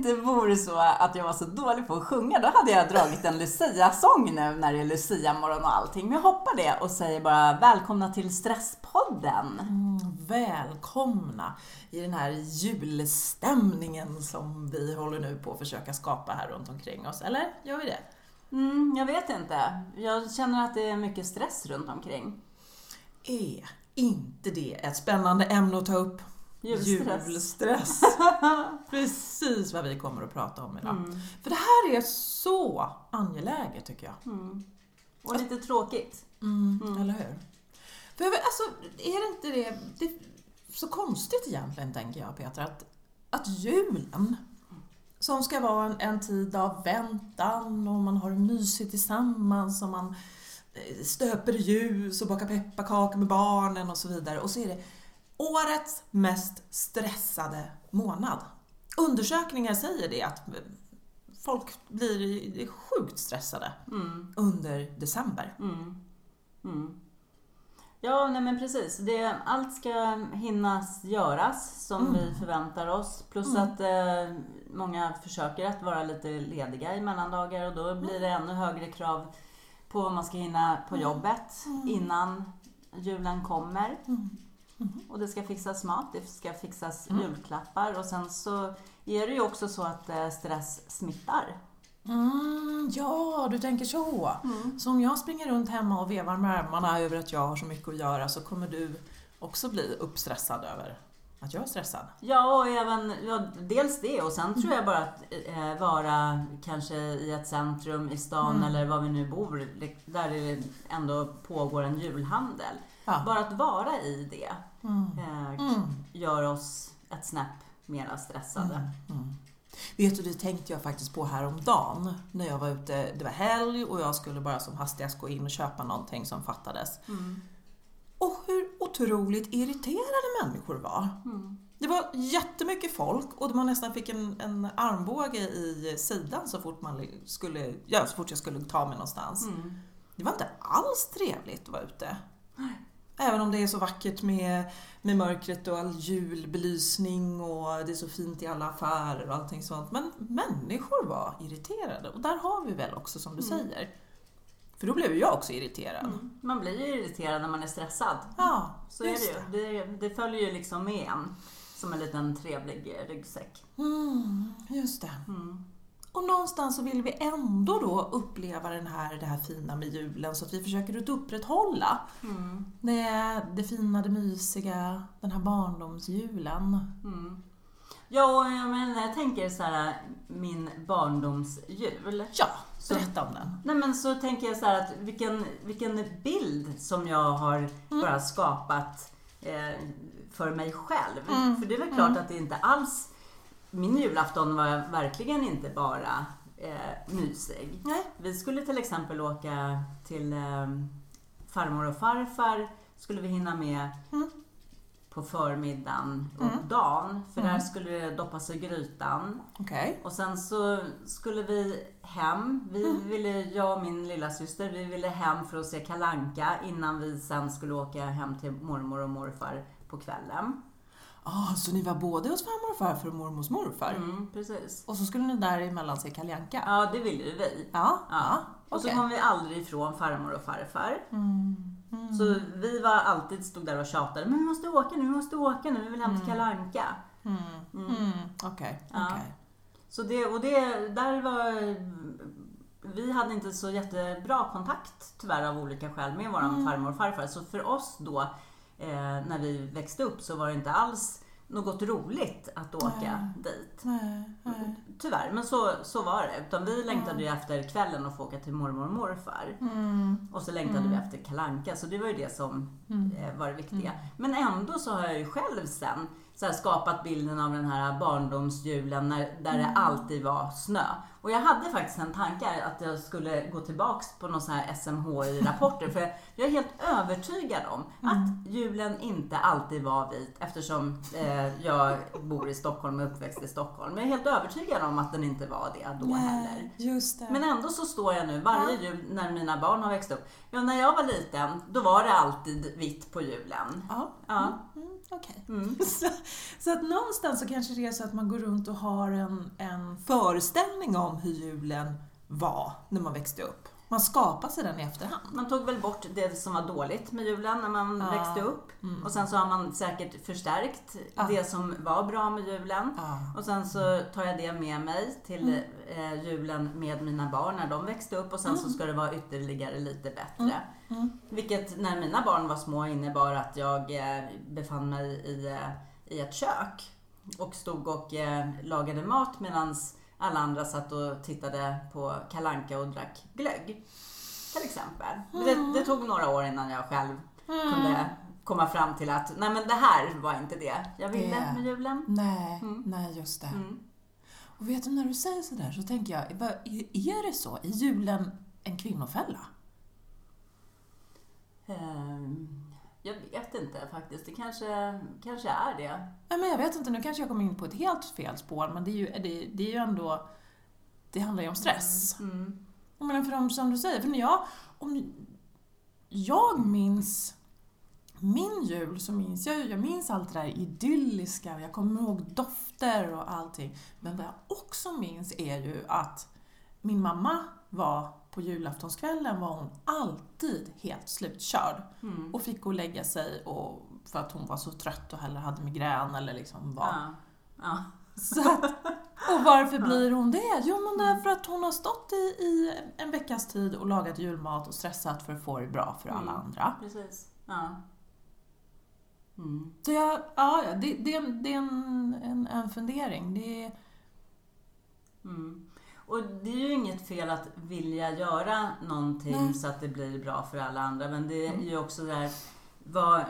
inte vore så att jag var så dålig på att sjunga, då hade jag dragit en Lucia-sång nu när det är Lucia-morgon och allting. Men jag hoppar det och säger bara välkomna till Stresspodden. Mm, välkomna i den här julstämningen som vi håller nu på att försöka skapa här runt omkring oss. Eller gör vi det? Mm, jag vet inte. Jag känner att det är mycket stress runt omkring. Är inte det ett spännande ämne att ta upp? Julstress. Julstress. Precis vad vi kommer att prata om idag. Mm. För det här är så angeläget tycker jag. Mm. Och lite tråkigt. Mm, mm. eller hur? För alltså, är det inte det, det är så konstigt egentligen, tänker jag Petra, att, att julen som ska vara en, en tid av väntan och man har det mysigt tillsammans och man eh, stöper ljus och bakar pepparkakor med barnen och så vidare. Och så är det årets mest stressade månad. Undersökningar säger det att folk blir sjukt stressade mm. under december. Mm. Mm. Ja, nej men precis. Det, allt ska hinnas göras som mm. vi förväntar oss. Plus mm. att eh, många försöker att vara lite lediga i mellandagar och då blir det ännu högre krav på vad man ska hinna på mm. jobbet innan julen kommer. Mm. Och det ska fixas mat, det ska fixas mm. julklappar och sen så är det ju också så att eh, stress smittar. Mm, ja, du tänker så. Mm. Så om jag springer runt hemma och vevar med armarna över att jag har så mycket att göra så kommer du också bli uppstressad över att jag är stressad? Ja, och även, ja, dels det och sen tror jag bara att eh, vara kanske i ett centrum i stan mm. eller var vi nu bor, där det ändå pågår en julhandel. Ja. Bara att vara i det mm. Eh, mm. gör oss ett snäpp mera stressade. Mm. Vet du, det tänkte jag faktiskt på häromdagen när jag var ute, det var helg och jag skulle bara som hastigast gå in och köpa någonting som fattades. Mm. Och hur otroligt irriterade människor var. Mm. Det var jättemycket folk och man nästan fick en, en armbåge i sidan så fort, man skulle, ja, så fort jag skulle ta mig någonstans. Mm. Det var inte alls trevligt att vara ute. Även om det är så vackert med, med mörkret och all julbelysning och det är så fint i alla affärer och allting sånt. Men människor var irriterade och där har vi väl också som du mm. säger. För då blev jag också irriterad. Mm. Man blir ju irriterad när man är stressad. Ja, Så är det ju. Det, det, följer ju liksom med en som en liten trevlig ryggsäck. Mm, just det. Och någonstans så vill vi ändå då uppleva den här, det här fina med julen så att vi försöker att upprätthålla mm. det, det fina, det mysiga, den här barndomsjulen. Mm. Ja, men jag tänker så här, min barndomsjul. Ja, berätta om den. Nej men så tänker jag så här att vilken, vilken bild som jag har mm. bara skapat eh, för mig själv. Mm. För det är väl klart mm. att det inte alls min julafton var verkligen inte bara eh, mysig. Nej. Vi skulle till exempel åka till eh, farmor och farfar, skulle vi hinna med mm. på förmiddagen och mm. dagen. För mm. där skulle det doppas i grytan. Okay. Och sen så skulle vi hem. Vi mm. ville, jag och min lilla syster, vi ville hem för att se kalanka innan vi sen skulle åka hem till mormor och morfar på kvällen. Ah, så ni var både hos farmor och farfar och mormors morfar? Mm, precis. Och så skulle ni däremellan se Kalle Anka? Ja, det ville vi. Ja, ja. ja och så kom vi aldrig ifrån farmor och farfar. Mm. Mm. Så vi var alltid, stod där och tjatade, men vi måste åka nu, vi måste åka nu, vi vill hem till mm. Kalle Anka. Mm. mm. Okej, okay. ja. okay. Så det, och det, där var vi hade inte så jättebra kontakt tyvärr av olika skäl med våran farmor och farfar. Så för oss då när vi växte upp så var det inte alls något roligt att åka nej, dit. Nej, nej. Tyvärr, men så, så var det. Utan vi längtade ju efter kvällen att få åka till mormor och morfar. Mm. Och så längtade mm. vi efter kalanka så det var ju det som mm. eh, var det viktiga. Mm. Men ändå så har jag ju själv sen så skapat bilden av den här barndomsjulen när, där det mm. alltid var snö. Och jag hade faktiskt en tanke att jag skulle gå tillbaks på någon sån här SMHI-rapporter. för jag är helt övertygad om mm. att julen inte alltid var vit eftersom eh, jag bor i Stockholm och uppväxt i Stockholm. Men jag är helt övertygad om att den inte var det då Nej, heller. Just det. Men ändå så står jag nu varje ja. jul när mina barn har växt upp. Ja, när jag var liten, då var det alltid vitt på julen. Ja. ja. Mm. mm Okej. Okay. Mm. Så att någonstans så kanske det är så att man går runt och har en, en föreställning om hur julen var när man växte upp. Man skapar sig den i efterhand. Man tog väl bort det som var dåligt med julen när man Ja. växte upp. Mm. Och sen så har man säkert förstärkt Ja. det som var bra med julen. Ja. Och sen så tar jag det med mig till eh, julen med mina barn när de växte upp och sen så ska det vara ytterligare lite bättre. Mm. Vilket när mina barn var små innebar att jag eh, befann mig i, eh, i ett kök och stod och lagade mat medan alla andra satt och tittade på Kalanka och drack glögg. Till exempel. Det, det tog några år innan jag själv kunde komma fram till att nej men det här var inte det jag ville Det- med julen. Nej, Mm. nej just det. Mm. Och vet du, när du säger sådär så tänker jag, är det så? Är julen en kvinnofälla? Ehm, jag vet inte faktiskt. Det kanske, kanske är det. Nej, men jag vet inte, nu kanske jag kommer in på ett helt fel spår, men det är ju, det, det är ju ändå... Det handlar ju om stress. Mm. Jag menar, för de, som du säger, för när jag... Om jag minns min jul så minns jag ju, jag minns allt det där idylliska, jag kommer ihåg dofter och allting. Men vad jag också minns är ju att min mamma var på julaftonskvällen var hon alltid helt slutkörd Mm. och fick gå och lägga sig och, för att hon var så trött och heller hade migrän eller liksom var Ja. Ja. så att, och varför blir hon det? Jo men därför att hon har stått i, i en veckas tid och lagat julmat och stressat för att få det bra för alla Mm. andra. Precis. Ja. Mm. Så jag, ja, det, det, är en- det är en, en, en fundering. Det är, Mm. Och det är ju inget fel att vilja göra någonting Nej. så att det blir bra för alla andra. Men det är Mm. ju också där vad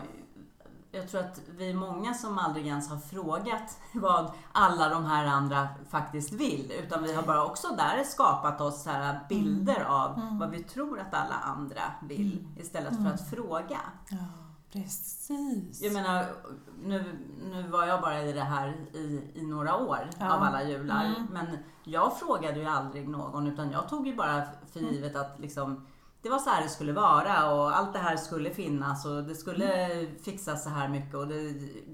jag tror att vi är många som aldrig ens har frågat vad alla de här andra faktiskt vill. Utan vi har bara också där skapat oss så här bilder av Mm. vad vi tror att alla andra vill. Mm. Istället för Mm. att fråga. ja, precis. Jag menar, nu, nu var jag bara i det här i, i några år Ja. av alla jular. Mm. Men jag frågade ju aldrig någon utan jag tog ju bara för Mm. givet att liksom det var så här det skulle vara och allt det här skulle finnas och det skulle fixas så här mycket och det,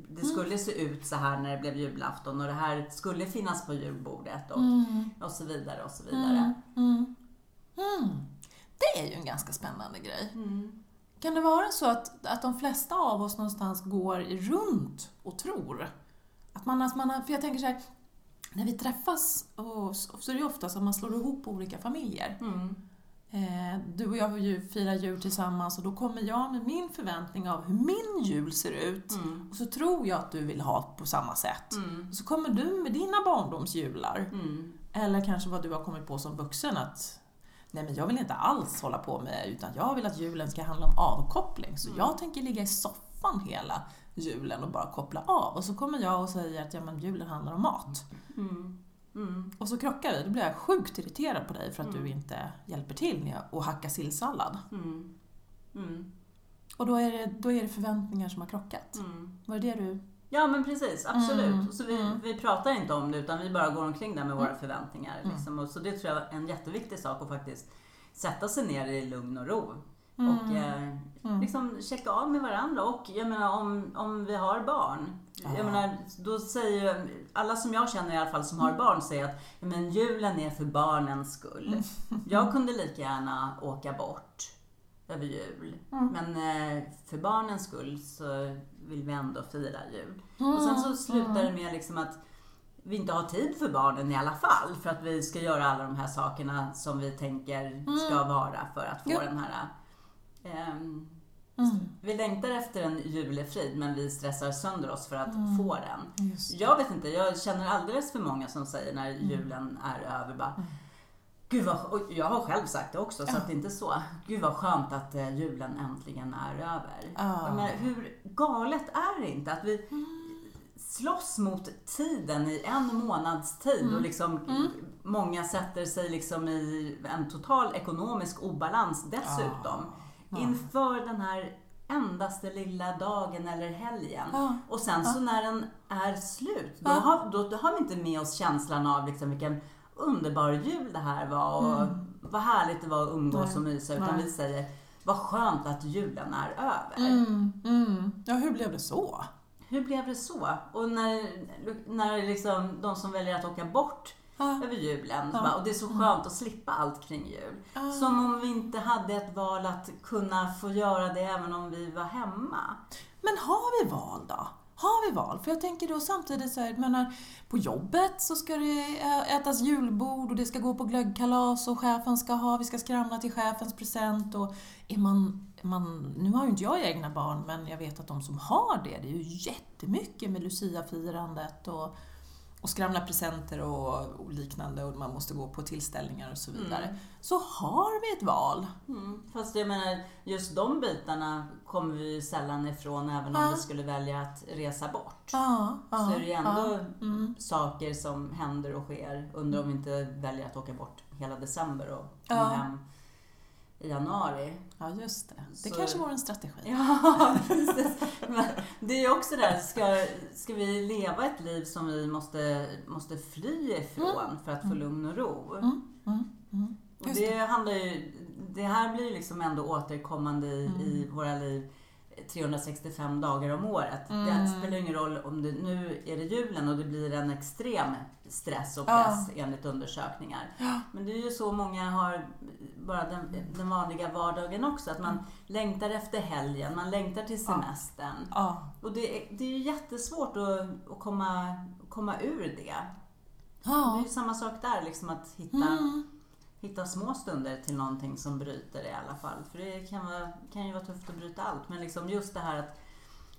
det Mm. skulle se ut så här när det blev julafton och det här skulle finnas på julbordet och, Mm. och så vidare och så vidare. Mm. Mm. Mm. Det är ju en ganska spännande grej. Mm. Kan det vara så att, att de flesta av oss någonstans går runt och tror att man, att man för jag tänker så här, när vi träffas och, så är det ju ofta så att man slår ihop olika familjer. Mm. Eh, du och jag ju fira jul tillsammans och då kommer jag med min förväntning av hur min jul ser ut Mm. och så tror jag att du vill ha på samma sätt. Mm. Och så kommer du med dina barndomsjular. Mm. Eller kanske vad du har kommit på som vuxen att Nej men jag vill inte alls hålla på med utan jag vill att julen ska handla om avkoppling. Så Mm. jag tänker ligga i soffan hela julen och bara koppla av. Och så kommer jag och säger att ja, men julen handlar om mat. Mm. Mm. Och så krockar vi. Då blir jag sjukt irriterad på dig för att Mm. du inte hjälper till med att hacka sillsallad. Mm. Mm. Och då är, det, då är det förväntningar som har krockat. Mm. Var det det du... Ja men precis, absolut. Mm, Så vi, mm. vi pratar inte om det utan vi bara går omkring där med våra Mm. förväntningar. Mm. Liksom. Och så det tror jag är en jätteviktig sak att faktiskt sätta sig ner i lugn och ro. Och eh, liksom checka av med varandra. Och jag menar om, om vi har barn. Ja. Jag menar, då säger ju- alla som jag känner i alla fall som har barn säger att men julen är för barnens skull. Jag kunde lika gärna åka bort över jul. Men eh, för barnens skull så vill vi ändå fira jul. Mm. Och sen så slutar det med liksom att vi inte har tid för barnen i alla fall. För att vi ska göra alla de här sakerna som vi tänker ska vara för att få Ja. den här... ehm, Mm. vi längtar efter en julefrid men vi stressar sönder oss för att Mm. få den. Jag vet inte, jag känner alldeles för många som säger när Mm. julen är över bara Gud vad, jag har själv sagt det också, så Ja. att det inte är så. Gud vad skönt att eh, julen äntligen är över. Ja. Menar, hur galet är det inte att vi slåss mot tiden i en månads tid Mm. och liksom många sätter sig liksom i en total ekonomisk obalans dessutom. Ja. Inför den här endaste lilla dagen eller helgen. Ja. Och sen så när den är slut, då, Ja. har, då, då har vi inte med oss känslan av liksom vilken underbar jul det här var och Mm. vad härligt det var att umgås Nej. och mysa. Utan Nej. vi säger, vad skönt att julen är över. Mm, mm. Ja, hur blev det så? hur blev det så? Och när, när liksom de som väljer att åka bort Ja. över julen, bara, och det är så skönt att slippa allt kring jul. Ja. Som om vi inte hade ett val att kunna få göra det även om vi var hemma. Men har vi val då? Har vi val? För jag tänker då samtidigt så här, jag menar, på jobbet så ska det ätas julbord och det ska gå på glöggkalas och chefen ska ha, vi ska skramla till chefens present och är man, är man, nu har ju inte jag egna barn men jag vet att de som har det, det är ju jättemycket med Lucia-firandet och, och skramla presenter och, och liknande och man måste gå på tillställningar och så vidare. Mm. Så har vi ett val. Mm. Fast jag menar, just de bitarna kommer vi ju sällan ifrån även om Ja. vi skulle välja att resa bort. Ja, ja, så är det ju ändå. Mm. saker som händer och sker. Undrar om vi inte väljer att åka bort hela december och komma hem i januari. Ja, just det. Det Så- kanske var en strategi. Ja, precis. Men det är ju också där, ska, ska vi leva ett liv som vi måste, måste fly ifrån för att få lugn och ro? Mm, mm, mm. Och det, handlar ju, det här blir liksom ändå återkommande i, Mm. i våra liv 365 dagar om året. Det Mm. spelar ingen roll om det nu är det julen och det blir en extrem stress och Ja. press enligt undersökningar. Ja. Men det är ju så många har bara den, den vanliga vardagen också. Att man Mm. längtar efter helgen, man längtar till Ja. semestern. Ja. Och det, är- det är ju jättesvårt att, att komma, komma ur det. Det är Ja. ju samma sak där, liksom att hitta Mm. Hitta små stunder till någonting som bryter i alla fall. För det kan, vara, kan ju vara tufft att bryta allt. Men liksom just det här att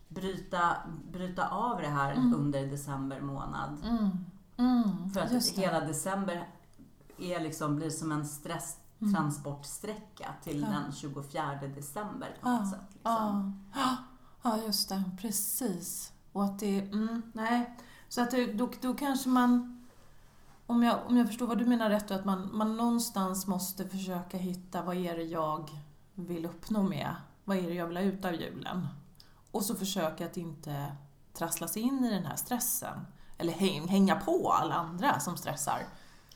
bryta, bryta av det här Mm. under december månad. Mm. Mm. För att hela december är liksom, blir som en stresstransportsträcka till Mm. Ja. den 24 december på Ja. något sätt. Liksom. Ja. ja, just det. Precis. Och att det... Mm, nej. Så att då, då kanske man... Om jag, om jag förstår vad du menar rätt, då, att man, man någonstans måste försöka hitta vad är det jag vill uppnå med? Vad är det jag vill ha ut av julen? Och så försöka att inte trassla sig in i den här stressen. Eller häng, hänga på alla andra som stressar.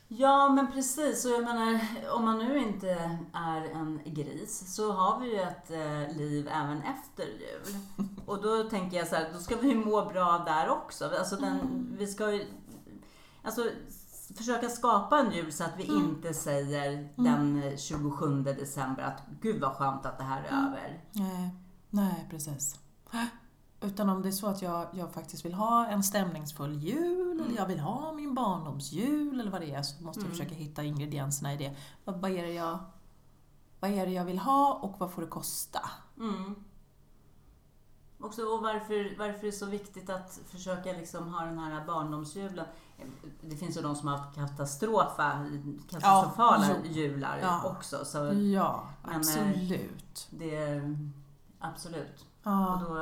Ja, men precis. Och jag menar, om man nu inte är en gris så har vi ju ett eh, liv även efter jul. Och då tänker jag så här, då ska vi ju må bra där också. Alltså den, Mm. vi ska ju alltså, försöka skapa en jul så att vi Mm. inte säger den eh, 27 december att gud vad skönt att det här är Mm. över. Nej, nej precis. Utan om det är så att jag, jag faktiskt vill ha en stämningsfull jul, eller jag vill ha min barndomsjul, eller vad det är, så måste jag Mm. försöka hitta ingredienserna i det. Vad, vad, är det jag, vad är det jag vill ha och vad får det kosta? Mm. Också, och varför, varför det är så viktigt att försöka liksom ha den här barndomsjulen. Det finns ju de som har haft katastrofa, katastrofala Ja, jular Ja. också. Så Ja, men, eh, absolut. det är absolut. Och Ja, då,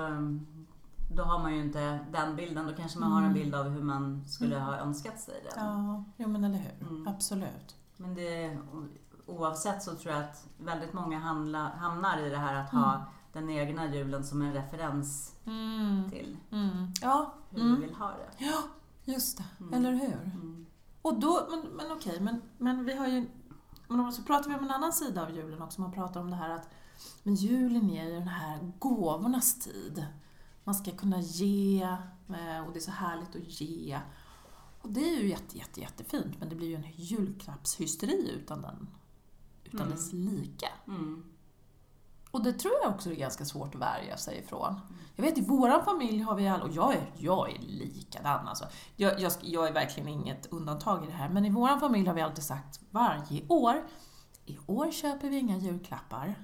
då har man ju inte den bilden. Då kanske man har en Mm. bild av hur man skulle ha önskat sig det. ja, jo men eller hur. Mm. Absolut. Men det, oavsett så tror jag att väldigt många handla, hamnar i det här att ha Mm. den egna julen som en referens Mm. till Mm. Hur Mm. vi vill ha det. ja, just det. Mm. Eller hur? Mm. Och då, men, men okej, men, men vi har ju... Men så pratar vi om en annan sida av julen också. Man pratar om det här att men julen är ju den här gåvornas tid. Man ska kunna ge eh, och det är så härligt att ge. Och det är ju jätte, jätte, jättefint men det blir ju en julklappshysteri utan, den, utan Mm. dess like. Mm. Och det tror jag också är ganska svårt att värja sig ifrån. Jag vet i våran familj har vi alla, och jag är, jag är likadan alltså. Jag, jag, jag är verkligen inget undantag i det här, men i våran familj har vi alltid sagt varje år, i år köper vi inga julklappar.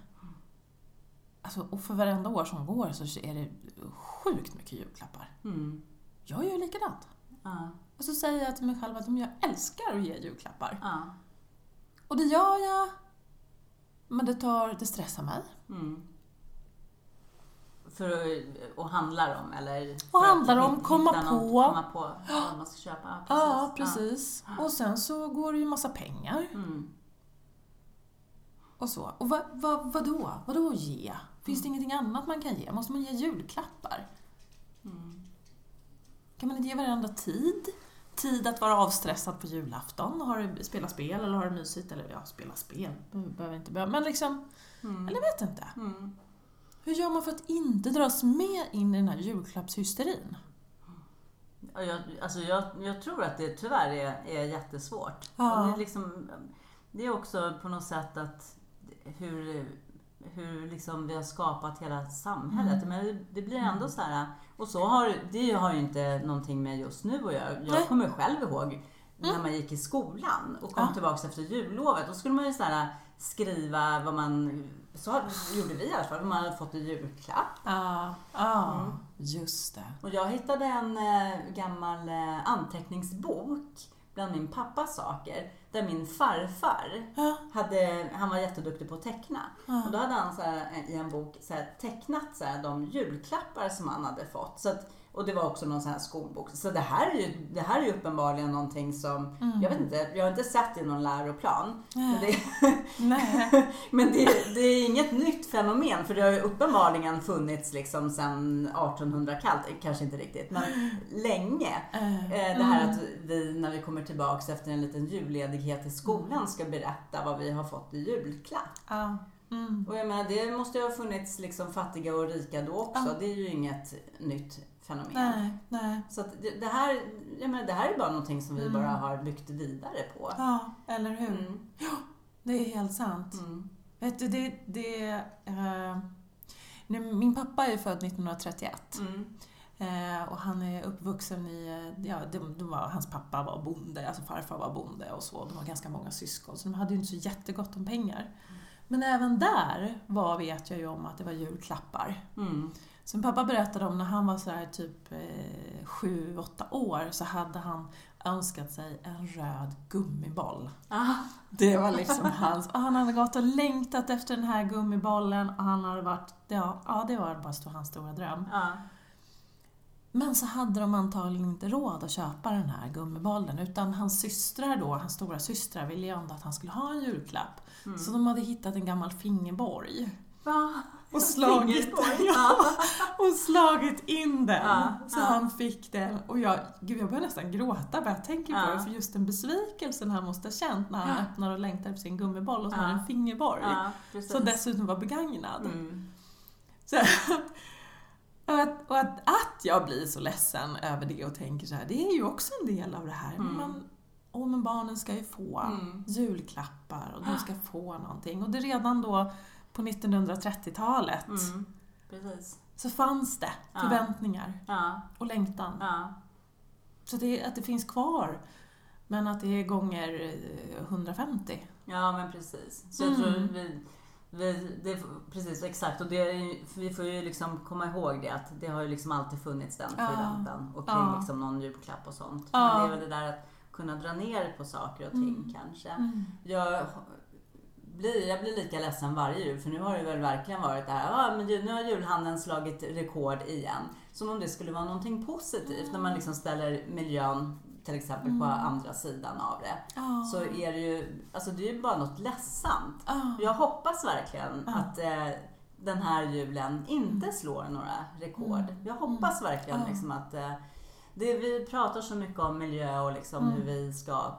Alltså, och för varenda år som går så är det sjukt mycket julklappar. Mm. Jag gör likadant. Ja. Och så säger jag till mig själv att jag älskar att ge julklappar. Ja. Och det gör jag, men det, tar, det stressar mig. Mm. För att och handlar om eller? Och handlar om, komma något- på. Komma på vad man ska köpa. Ja, precis. Och sen så går det ju massa pengar. Ja. Mm. Och så. Och vad, vad, vadå? Vadå ge? Finns det ingenting annat man kan ge? Måste man ge julklappar? Mm. Kan man inte ge varandra tid? Tid att vara avstressad på julafton och ha det, spela spel eller ha det mysigt. Eller ja, spela spel. Behöver inte behöva. Men liksom, Mm. eller vet inte. Mm. Hur gör man för att inte dras med in i den här julklappshysterin? Ja, Jag, alltså jag, jag tror att det tyvärr är, är jättesvårt. Ja. Det, är liksom, det är också på något sätt att hur, hur liksom vi har skapat hela samhället. Mm. Men det, blir ändå så här, och så har, det har ju inte någonting med just nu att göra. Jag Nej. kommer själv ihåg när man gick i skolan och kom Mm. Ja. tillbaks efter jullovet. Då skulle man ju så här skriva vad man, så gjorde vi i alla fall, vad man hade fått i julklapp. Ja, ja Mm. just det. Och jag hittade en eh, gammal eh, anteckningsbok bland min pappas saker. Där min farfar, hade, han var jätteduktig på att teckna. Och då hade han så här, eh, i en bok så här, tecknat så här, de julklappar som han hade fått. Så att, och det var också någon sån här skolbok. Så det här är ju, det här är ju uppenbarligen någonting som, Mm. jag vet inte, jag har inte sett i någon läroplan. Men, det, men det, det är inget nytt fenomen för det har ju uppenbarligen funnits liksom sedan 1800 kallt, kanske inte riktigt, men länge. Eh, Det här mm. att vi när vi kommer tillbaks efter en liten julledighet i skolan ska berätta vad vi har fått i julklapp. Ja. Mm. Och jag menar, det måste ju ha funnits liksom fattiga och rika då också. Det är ju inget nytt fenomen. Nej, nej. Så det, det, här, jag menar, det här är bara någonting som vi Mm. bara har byggt vidare på. Ja, eller hur? Mm. Det är helt sant. Mm. Vet du, det... det eh, nu, min pappa är född 1931 Mm. eh, och han är uppvuxen i... eh, Ja, de, de var, hans pappa var bonde, alltså farfar var bonde och så. De var ganska många syskon, så de hade ju inte så jättegott om pengar. Men även där var, vet jag ju om att det var julklappar. Mm. Som pappa berättade om när han var så här typ eh, sju, åtta år så hade han önskat sig en röd gummiboll. Ah. Det var liksom hans. Och han hade gått och längtat efter den här gummibollen och han hade varit, ja, ja det var bara hans stora dröm. Ja. Men så hade de antagligen inte råd att köpa den här gummibollen utan hans systrar då, hans stora systrar ville ju ändå att han skulle ha en julklapp. Mm. Så de hade hittat en gammal fingerborg Va? Och slagit, ja, och slagit in den. Ja, så ja. han fick den. Och jag, gud, jag börjar nästan gråta bara jag tänker på det för just den besvikelsen han måste ha känt när han öppnar och längtar efter sin gummiboll och så har en fingerborg. Som dessutom var begagnad. Mm. Så, och att, och att, att jag blir så ledsen över det och tänker så här, det är ju också en del av det här. Mm. Men, åh, men barnen ska ju få Mm. julklappar och de ska få någonting. Och det redan då på 1930-talet Mm. Precis. så fanns det förväntningar Ja. och längtan. Ja. Så det, att det finns kvar, men att det är gånger eh, 150. Ja, men precis. Så jag Mm. tror vi, vi det, precis, exakt. Och det, vi får ju liksom komma ihåg det att det har ju liksom alltid funnits den förväntan och kring Ja. liksom någon julklapp och sånt. Men det är väl det där att kunna dra ner på saker och ting Mm. kanske. Mm. Jag blir, jag blir lika ledsen varje jul för nu har det väl verkligen varit det här, ja men nu har julhandeln slagit rekord igen. Som om det skulle vara någonting positivt när man liksom ställer miljön till exempel på Mm. andra sidan av det. Ja. Så är det ju, alltså det är ju bara något ledsamt. Ja. Jag hoppas verkligen Ja. att eh, den här julen inte slår några rekord. Mm. Jag hoppas verkligen Ja. liksom att eh, det, vi pratar så mycket om miljö och liksom Mm. hur vi ska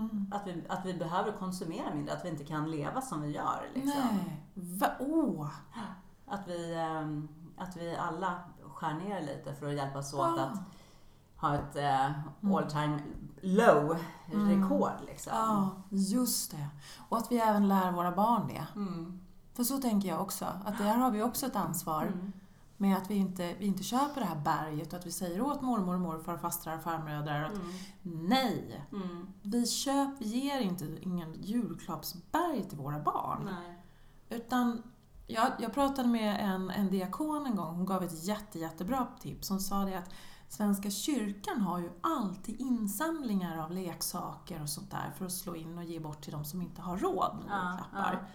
Mm. att vi, att vi behöver konsumera mindre, att vi inte kan leva som vi gör. Liksom. Nej. Va? Åh! Att, vi, ehm, att vi alla skär ner lite för att hjälpas åt Ja. att ha ett eh, all time low Mm. rekord. Liksom. Ja, just det. Och att vi även lär våra barn det. Mm. För så tänker jag också, att där har vi också ett ansvar Mm. Med att vi inte, vi inte köper det här berget och att vi säger åt mormor och morfar, fastrar och farmödrar att Mm. nej, Mm. vi köp, vi ger inte ingen julklappsberg till våra barn. Nej. Utan jag, jag pratade med en, en diakon en gång, hon gav ett jätte, jättebra tips. Hon sa det att Svenska kyrkan har ju alltid insamlingar av leksaker och sånt där för att slå in och ge bort till de som inte har råd med Ja, julklappar. ja.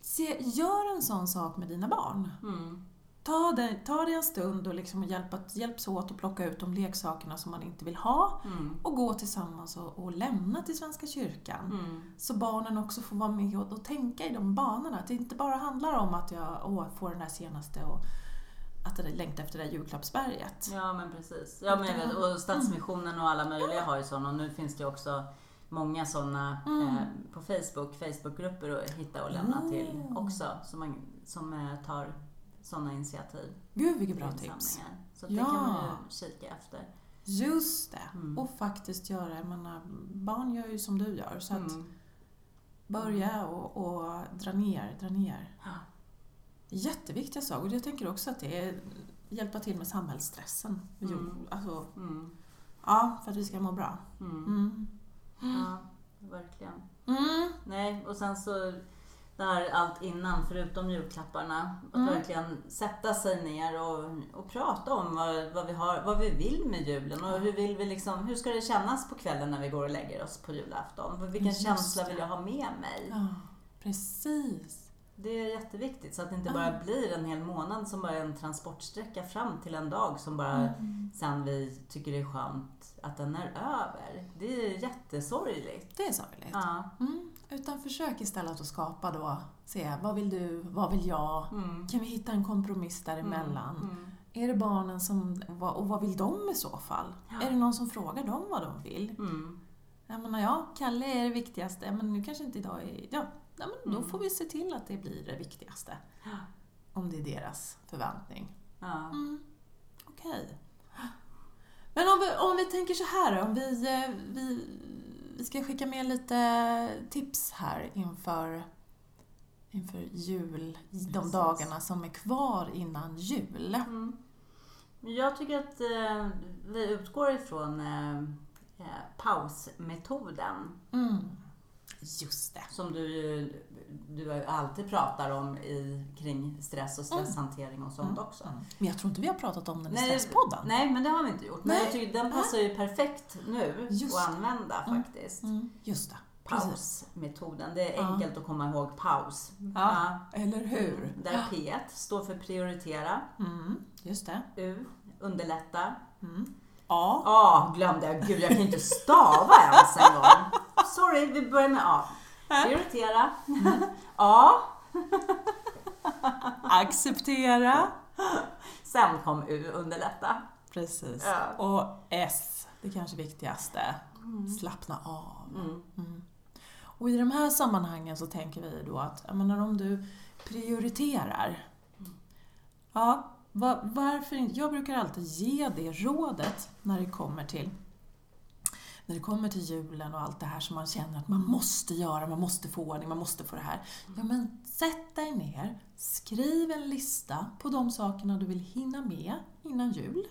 Se, gör en sån sak med dina barn. Mm. Ta det, ta det en stund och liksom hjälp, hjälps åt att plocka ut de leksakerna som man inte vill ha Mm. och gå tillsammans och, och lämna till Svenska kyrkan. Mm. Så barnen också får vara med och, och tänka i de banorna. Att det inte bara handlar om att jag åh, får den där senaste och att det längtar efter det där julklappsberget. Ja men precis. Ja, men jag och Stadsmissionen och alla möjliga har ju sådana och nu finns det också många sådana Mm. eh, på Facebook, Facebookgrupper att hitta och lämna till Mm. också som, man, som eh, tar sådana initiativ. Gud vilket bra tips. Så Ja. det kan man ju kika efter. Just det. Mm. Och faktiskt göra, jag menar, barn gör ju som du gör. Så att Mm. börja och, och dra ner, dra ner. Ja. Jätteviktiga saker. Och jag tänker också att det är hjälpa till med samhällsstressen. Jo, Mm. Alltså, Mm. ja, för att vi ska må bra. Mm. Mm. Ja, verkligen. Mm. Nej, och sen så det här allt innan, förutom julklapparna. Att Mm. verkligen sätta sig ner och, och prata om vad, vad, vi har, vad vi vill med julen och hur, vill vi liksom, hur ska det kännas på kvällen när vi går och lägger oss på julafton? Vilken Just känsla vill jag ha med mig? Ja, precis. Det är jätteviktigt så att det inte bara blir en hel månad som bara är en transportsträcka fram till en dag som bara Mm. sen vi tycker det är skönt att den är över. Det är jättesorgligt. Det är sorgligt. Ja. Mm. Utan försök istället att skapa då, se vad vill du, vad vill jag? Mm. Kan vi hitta en kompromiss däremellan? Mm. Är det barnen som, och vad vill de i så fall? Ja. Är det någon som frågar dem vad de vill? Mm. Jag menar, ja, Kalle är det viktigaste, men nu kanske inte idag är... Ja, ja men då Mm. får vi se till att det blir det viktigaste. Om det är deras förväntning. Ja. Mm. Okej. Men om vi, om vi tänker så här om vi, eh, vi, vi ska skicka med lite tips här inför, inför jul, de Precis. dagarna som är kvar innan jul. Mm. Jag tycker att eh, vi utgår ifrån eh, eh, pausmetoden Mm. Just det. som du du alltid pratar om i, kring stress och stresshantering och sånt också. Mm. Men jag tror inte vi har pratat om den i Nej, Stresspodden. Nej, men det har vi inte gjort. Men Nej. jag tycker den passar ju perfekt nu Just att använda Mm. faktiskt. Mm. Just det. Pausmetoden. Det är Ja. enkelt att komma ihåg paus. Ja, eller hur? Där P1 står för prioritera. Mm. Just det. U, underlätta. Mm. A. A glömde jag. Gud, jag kan inte stava ens en gång. Sorry, vi börjar med A. Prioritera. A. Acceptera. Sen kom U, underlätta. Precis. Ja. Och S, det kanske viktigaste. Slappna av. Mm. Mm. Och i de här sammanhangen så tänker vi då att, jag menar om du prioriterar. Ja, va, varför inte? Jag brukar alltid ge det rådet när det kommer till när det kommer till julen och allt det här som man känner att man måste göra, man måste få ordning, man måste få det här. Ja men sätt dig ner, skriv en lista på de sakerna du vill hinna med innan jul.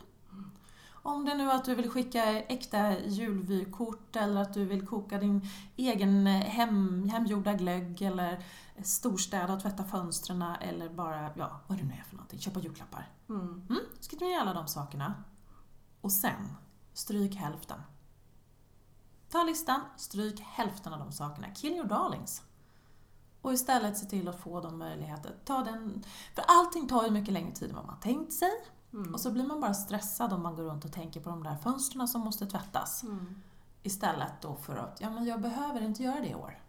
Om det nu är att du vill skicka äkta julvykort eller att du vill koka din egen hem, hemgjorda glögg eller storstäda och tvätta fönstren eller bara, ja, vad det nu är för någonting, köpa julklappar. Mm. Mm, skriv ner alla de sakerna. Och sen, stryk hälften. Ta listan, stryk hälften av de sakerna. Kill your darlings. Och istället se till att få de möjligheter. Ta den, för allting tar ju mycket längre tid än vad man tänkt sig. Mm. Och så blir man bara stressad om man går runt och tänker på de där fönstren som måste tvättas. Mm. Istället då för att, ja men jag behöver inte göra det i år.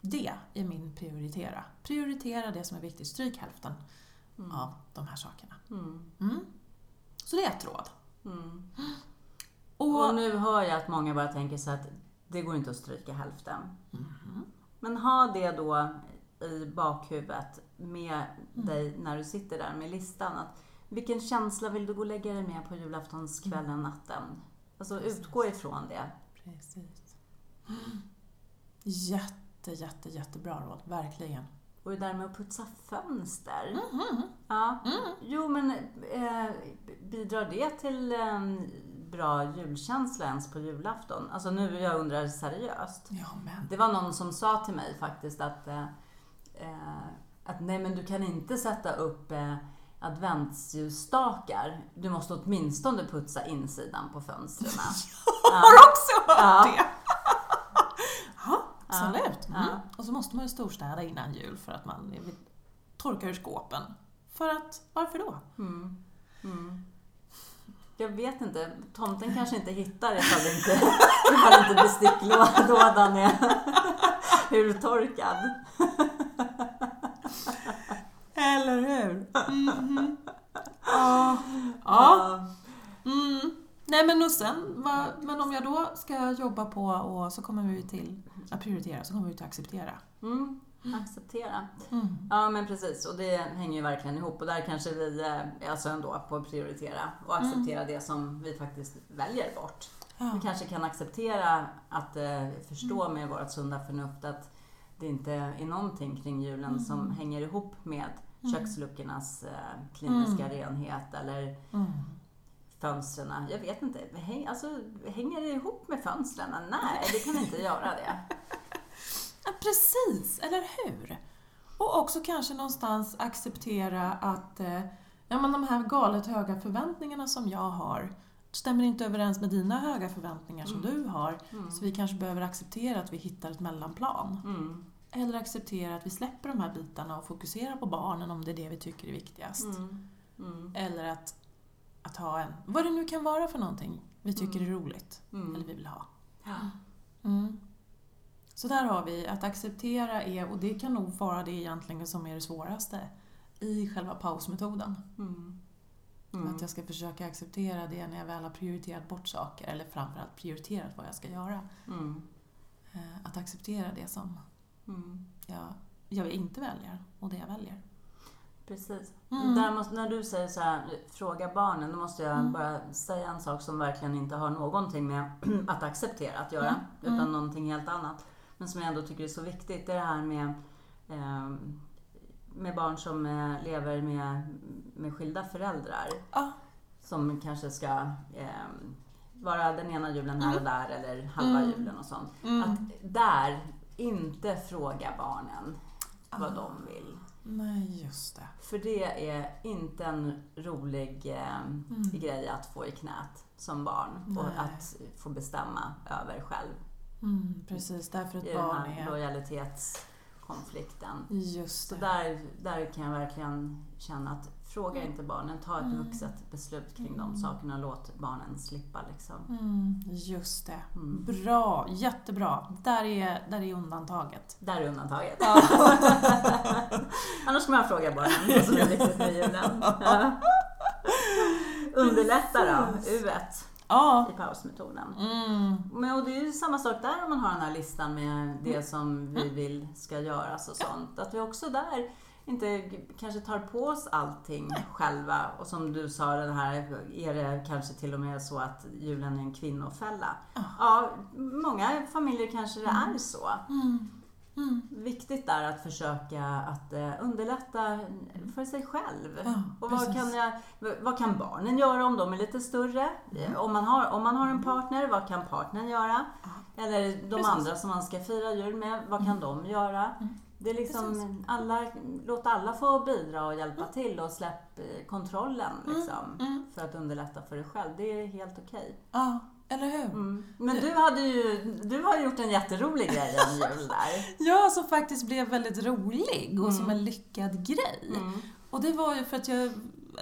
Det är min prioritera. Prioritera det som är viktigt. Stryk hälften Mm. av de här sakerna. Mm. Mm. Så det är ett råd. Mm. Och, Och nu hör jag att många bara tänker så att det går inte att stryka hälften. Mhm. Men ha det då i bakhuvudet med dig när du sitter där med listan. Att vilken känsla vill du gå och lägga dig med på julaftonskvällen, natten? Alltså utgå ifrån det. Precis. Jätte, jätte, jättebra råd. Verkligen. Och det där med att putsa fönster. Mhm. Ja. Jo, men eh, bidrar det till en bra julkänsla ens på julafton? Alltså nu jag undrar seriöst. Ja, men. Det var någon som sa till mig faktiskt att, eh, eh, att nej men du kan inte sätta upp eh, adventsljusstakar. Du måste åtminstone putsa insidan på fönstren. Jag har också hört Ja. det! ja, absolut. Ja. Mm. Och så måste man ju storstäda innan jul för att man vill torka ur skåpen. För att, varför då? Mm. Mm. Jag vet inte. Tomten kanske inte hittar ifall inte, ifall inte besticklådan är urtorkad. Eller hur? Mhm. Ja. ja. Mm. Nej men och sen, va, men om jag då ska jobba på och så kommer vi till att prioritera, så kommer vi till att acceptera. Mm. Acceptera. Mm. Ja men precis och det hänger ju verkligen ihop och där kanske vi eh, alltså ändå på att prioritera och acceptera det som vi faktiskt väljer bort. Ja. Vi kanske kan acceptera att eh, förstå med vårt sunda förnuft att det inte är någonting kring julen som hänger ihop med köksluckornas eh, kliniska renhet eller Mm. fönstren. Jag vet inte. Häng, alltså, hänger det ihop med fönstren? Nej, det kan inte göra det. Ja, precis, eller hur? Och också kanske någonstans acceptera att eh, ja, men de här galet höga förväntningarna som jag har stämmer inte överens med dina höga förväntningar som du har. Så vi kanske behöver acceptera att vi hittar ett mellanplan. Mm. Eller acceptera att vi släpper de här bitarna och fokuserar på barnen om det är det vi tycker är viktigast. Mm. Mm. Eller att, att ha en, vad det nu kan vara för någonting vi tycker är roligt. Mm. Eller vi vill ha. Ja. Så där har vi att acceptera är, och det kan nog vara det egentligen som är det svåraste i själva pausmetoden. Mm. Mm. Att jag ska försöka acceptera det när jag väl har prioriterat bort saker, eller framförallt prioriterat vad jag ska göra. Mm. Eh, Att acceptera det som Mm. jag, jag inte väljer och det jag väljer. Precis. Mm. Måste, när du säger så här, fråga barnen, då måste jag Mm. bara säga en sak som verkligen inte har någonting med att acceptera att göra, Mm. utan Mm. någonting helt annat. Men som jag ändå tycker är så viktigt, det är det här med, eh, med barn som eh, lever med, med skilda föräldrar. Ja. Som kanske ska eh, vara den ena julen här och där, eller halva Mm. julen och sånt. Mm. Att där inte fråga barnen vad Ah. de vill. Nej, just det. För det är inte en rolig eh, grej att få i knät som barn och Nej. att få bestämma över själv Mm, precis, därför i ett den barn här är... lojalitetskonflikten. Just Så det. där, där kan jag verkligen känna att fråga inte barnen, ta ett vuxet beslut kring de sakerna och låt barnen slippa liksom. Mm, just det. Mm. Bra, jättebra. Där är, där är undantaget. Där är undantaget. Annars ska man fråga barnen som är viktigt med julen. Ja. Underlätta då, U1 Ja. i pausmetoden. Mm. Men och det är ju samma sak där om man har den här listan med det som vi vill ska göras och sånt. Att vi också där inte kanske tar på oss allting själva. Och som du sa, den här, är det kanske till och med så att julen är en kvinnofälla? Ja, många familjer kanske det är så. Mm. Mm. Viktigt där att försöka att eh, underlätta för sig själv. Ja, och vad precis. kan, jag, vad kan barnen göra om de är lite större? Mm. Om, man har, om man har en partner, vad kan partnern göra? Eller de Precis. Mm. andra som man ska fira jul med, vad kan de göra? Det är liksom, alla, låt alla få bidra och hjälpa till och släpp eh, kontrollen liksom, Mm. för att underlätta för dig själv. Det är helt okej. Ja, eller hur? Mm. Men du, hade ju, du har gjort en jätterolig grej en jul där. Ja, som faktiskt blev väldigt rolig och som en lyckad grej. Mm. Och det var ju för att jag,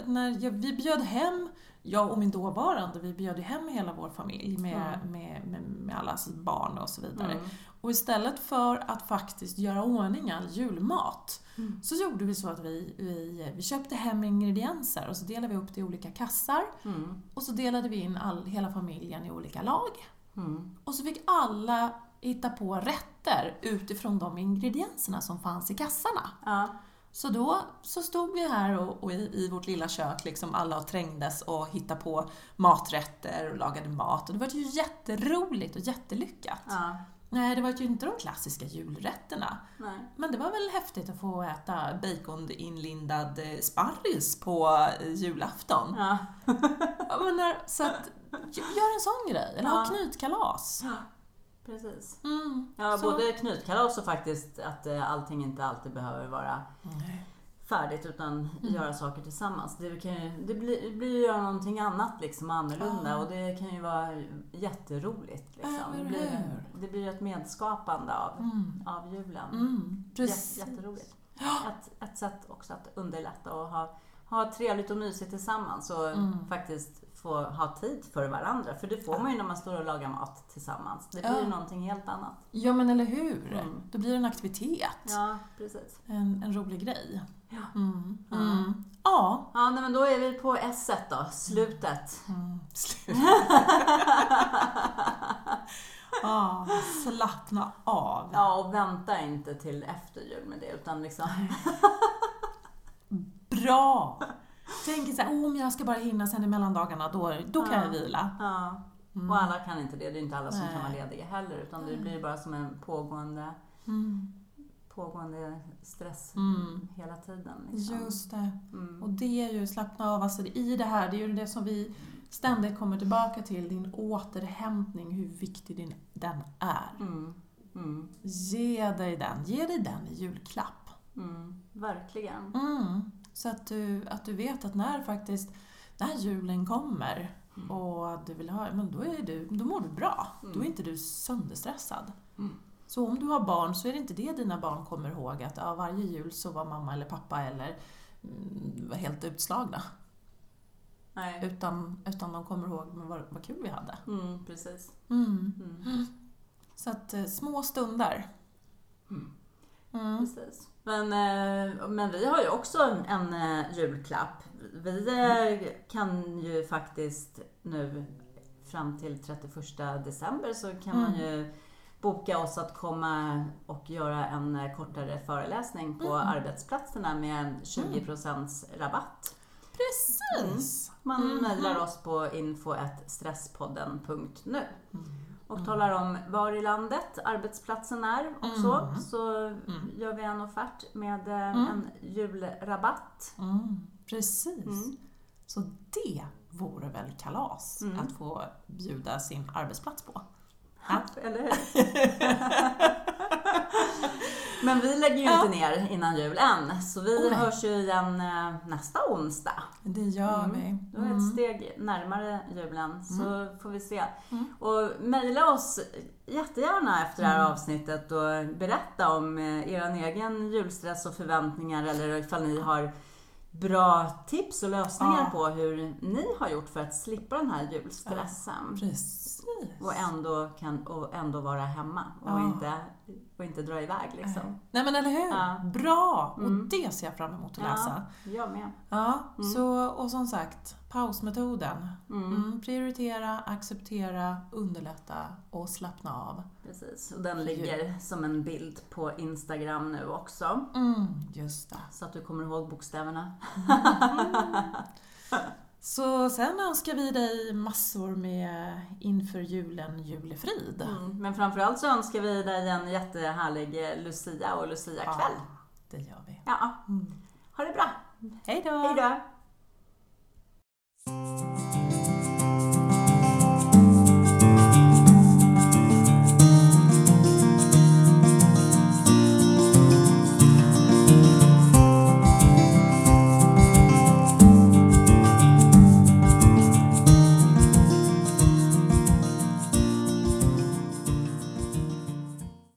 när jag, vi bjöd hem, jag och min dåvarande, vi bjöd hem hela vår familj med, med, med, med allas barn och så vidare. Mm. Och istället för att faktiskt göra ordning all julmat Mm. så gjorde vi så att vi, vi, vi köpte hem ingredienser och så delade vi upp det i olika kassar Mm. och så delade vi in all, hela familjen i olika lag. Mm. Och så fick alla hitta på rätter utifrån de ingredienserna som fanns i kassarna. Ja. Så då så stod vi här och, och i, i vårt lilla kök, liksom alla och trängdes och hittade på maträtter och lagade mat. Och det var ju jätteroligt och jättelyckat. ja. Nej, det var ju inte de klassiska julrätterna. Nej. Men det var väl häftigt att få äta baconinlindad eh, sparris på eh, julafton. Ja. Menar, så att, gör en sån grej. Eller ha Ja. Precis. Mm. Ja, Så- både knytkalas och faktiskt att eh, allting inte alltid behöver vara färdigt utan göra saker tillsammans. Det, kan ju, det blir, det blir ju göra någonting annat liksom annorlunda Ja. och det kan ju vara jätteroligt. Liksom. Det, blir, det blir ett medskapande av, Mm. av julen. Mm. Precis. jätteroligt. Ett, ett sätt också att underlätta och ha, ha trevligt och mysigt tillsammans och Mm. faktiskt få ha tid för varandra. För det får man ju när man står och lagar mat tillsammans. Det blir ju Ja. någonting helt annat. Ja, men eller hur? Mm. Då blir det en aktivitet. Ja, precis. En, en rolig grej. Ja. Mm. Mm. Ja, Ja, nej, men då är vi på S då, slutet. Mm, slut. ah, slappna av. Ja, och vänta inte till efter jul med det, utan liksom... Bra! Tänk så här, oh, om jag ska bara hinna sen i mellandagarna, då, då kan jag vila. Ja. Mm. Och alla kan inte det. Det är inte alla som Nej. kan vara lediga heller, utan det blir bara som en pågående, Mm. pågående stress Mm. hela tiden. Liksom. Just det. Mm. Och det är ju slappna av, alltså i det här, det är ju det som vi ständigt kommer tillbaka till, din återhämtning, hur viktig din, den är. Mm. Mm. Ge dig den, ge dig den i julklapp. Mm. Verkligen. Mm. Så att du, att du vet att när faktiskt, när julen kommer Mm. och du vill ha, men då, är du, då mår du bra. Mm. Då är inte du sönderstressad. Mm. Så om du har barn så är det inte det dina barn kommer ihåg, att ja, varje jul så var mamma eller pappa eller mm, var helt utslagna. Nej. Utan, utan de kommer ihåg men vad, vad kul vi hade. Mm, precis. Mm. Så att eh, små stunder. Mm. Mm. Precis. Men, eh, men vi har ju också en eh, julklapp. Vi eh, kan ju faktiskt nu fram till 31 december så kan man Mm. ju boka oss att komma och göra en kortare föreläsning på Mm. arbetsplatserna med 20% rabatt. Precis! Man Mhm. mejlar oss på info.stresspodden.nu Mm. Och talar om var i landet arbetsplatsen är och så. Mm. Så Mm. gör vi en offert med eh, Mm. en julrabatt. Mm. Precis. Mm. Så det vore väl kalas Mm. att få bjuda sin arbetsplats på. Ja. Eller hur? Men vi lägger ju Ja. inte ner innan jul än, så vi Oh, nej. hörs ju igen eh, nästa onsdag. Det gör Mm. vi. Då är ett steg närmare julen, så får vi se. Mm. Och mejla oss jättegärna efter det här Mm. avsnittet och berätta om eh, er egen julstress och förväntningar eller ifall ni har bra tips och lösningar Ja. på hur ni har gjort för att slippa den här julstressen. Precis. Och ändå, kan, och ändå vara hemma och, Ja. inte, och inte dra iväg liksom. Nej men eller hur? Ja. Bra! Mm. Och det ser jag fram emot att läsa. Ja, jag med. Ja, Mm. så, och som sagt, pausmetoden. Mm, Mm, prioritera, acceptera, underlätta och slappna av. Precis. Och den ligger som en bild på Instagram nu också. Mm, just det. Så att du kommer ihåg bokstäverna. Så sen önskar vi dig massor med inför julen julefrid. Mm. Men framförallt så önskar vi dig en jättehärlig eh, Lucia och Lucia-kväll. Ja, det gör vi. Ja, Mm. ha det bra. Hej då! Hej då! Música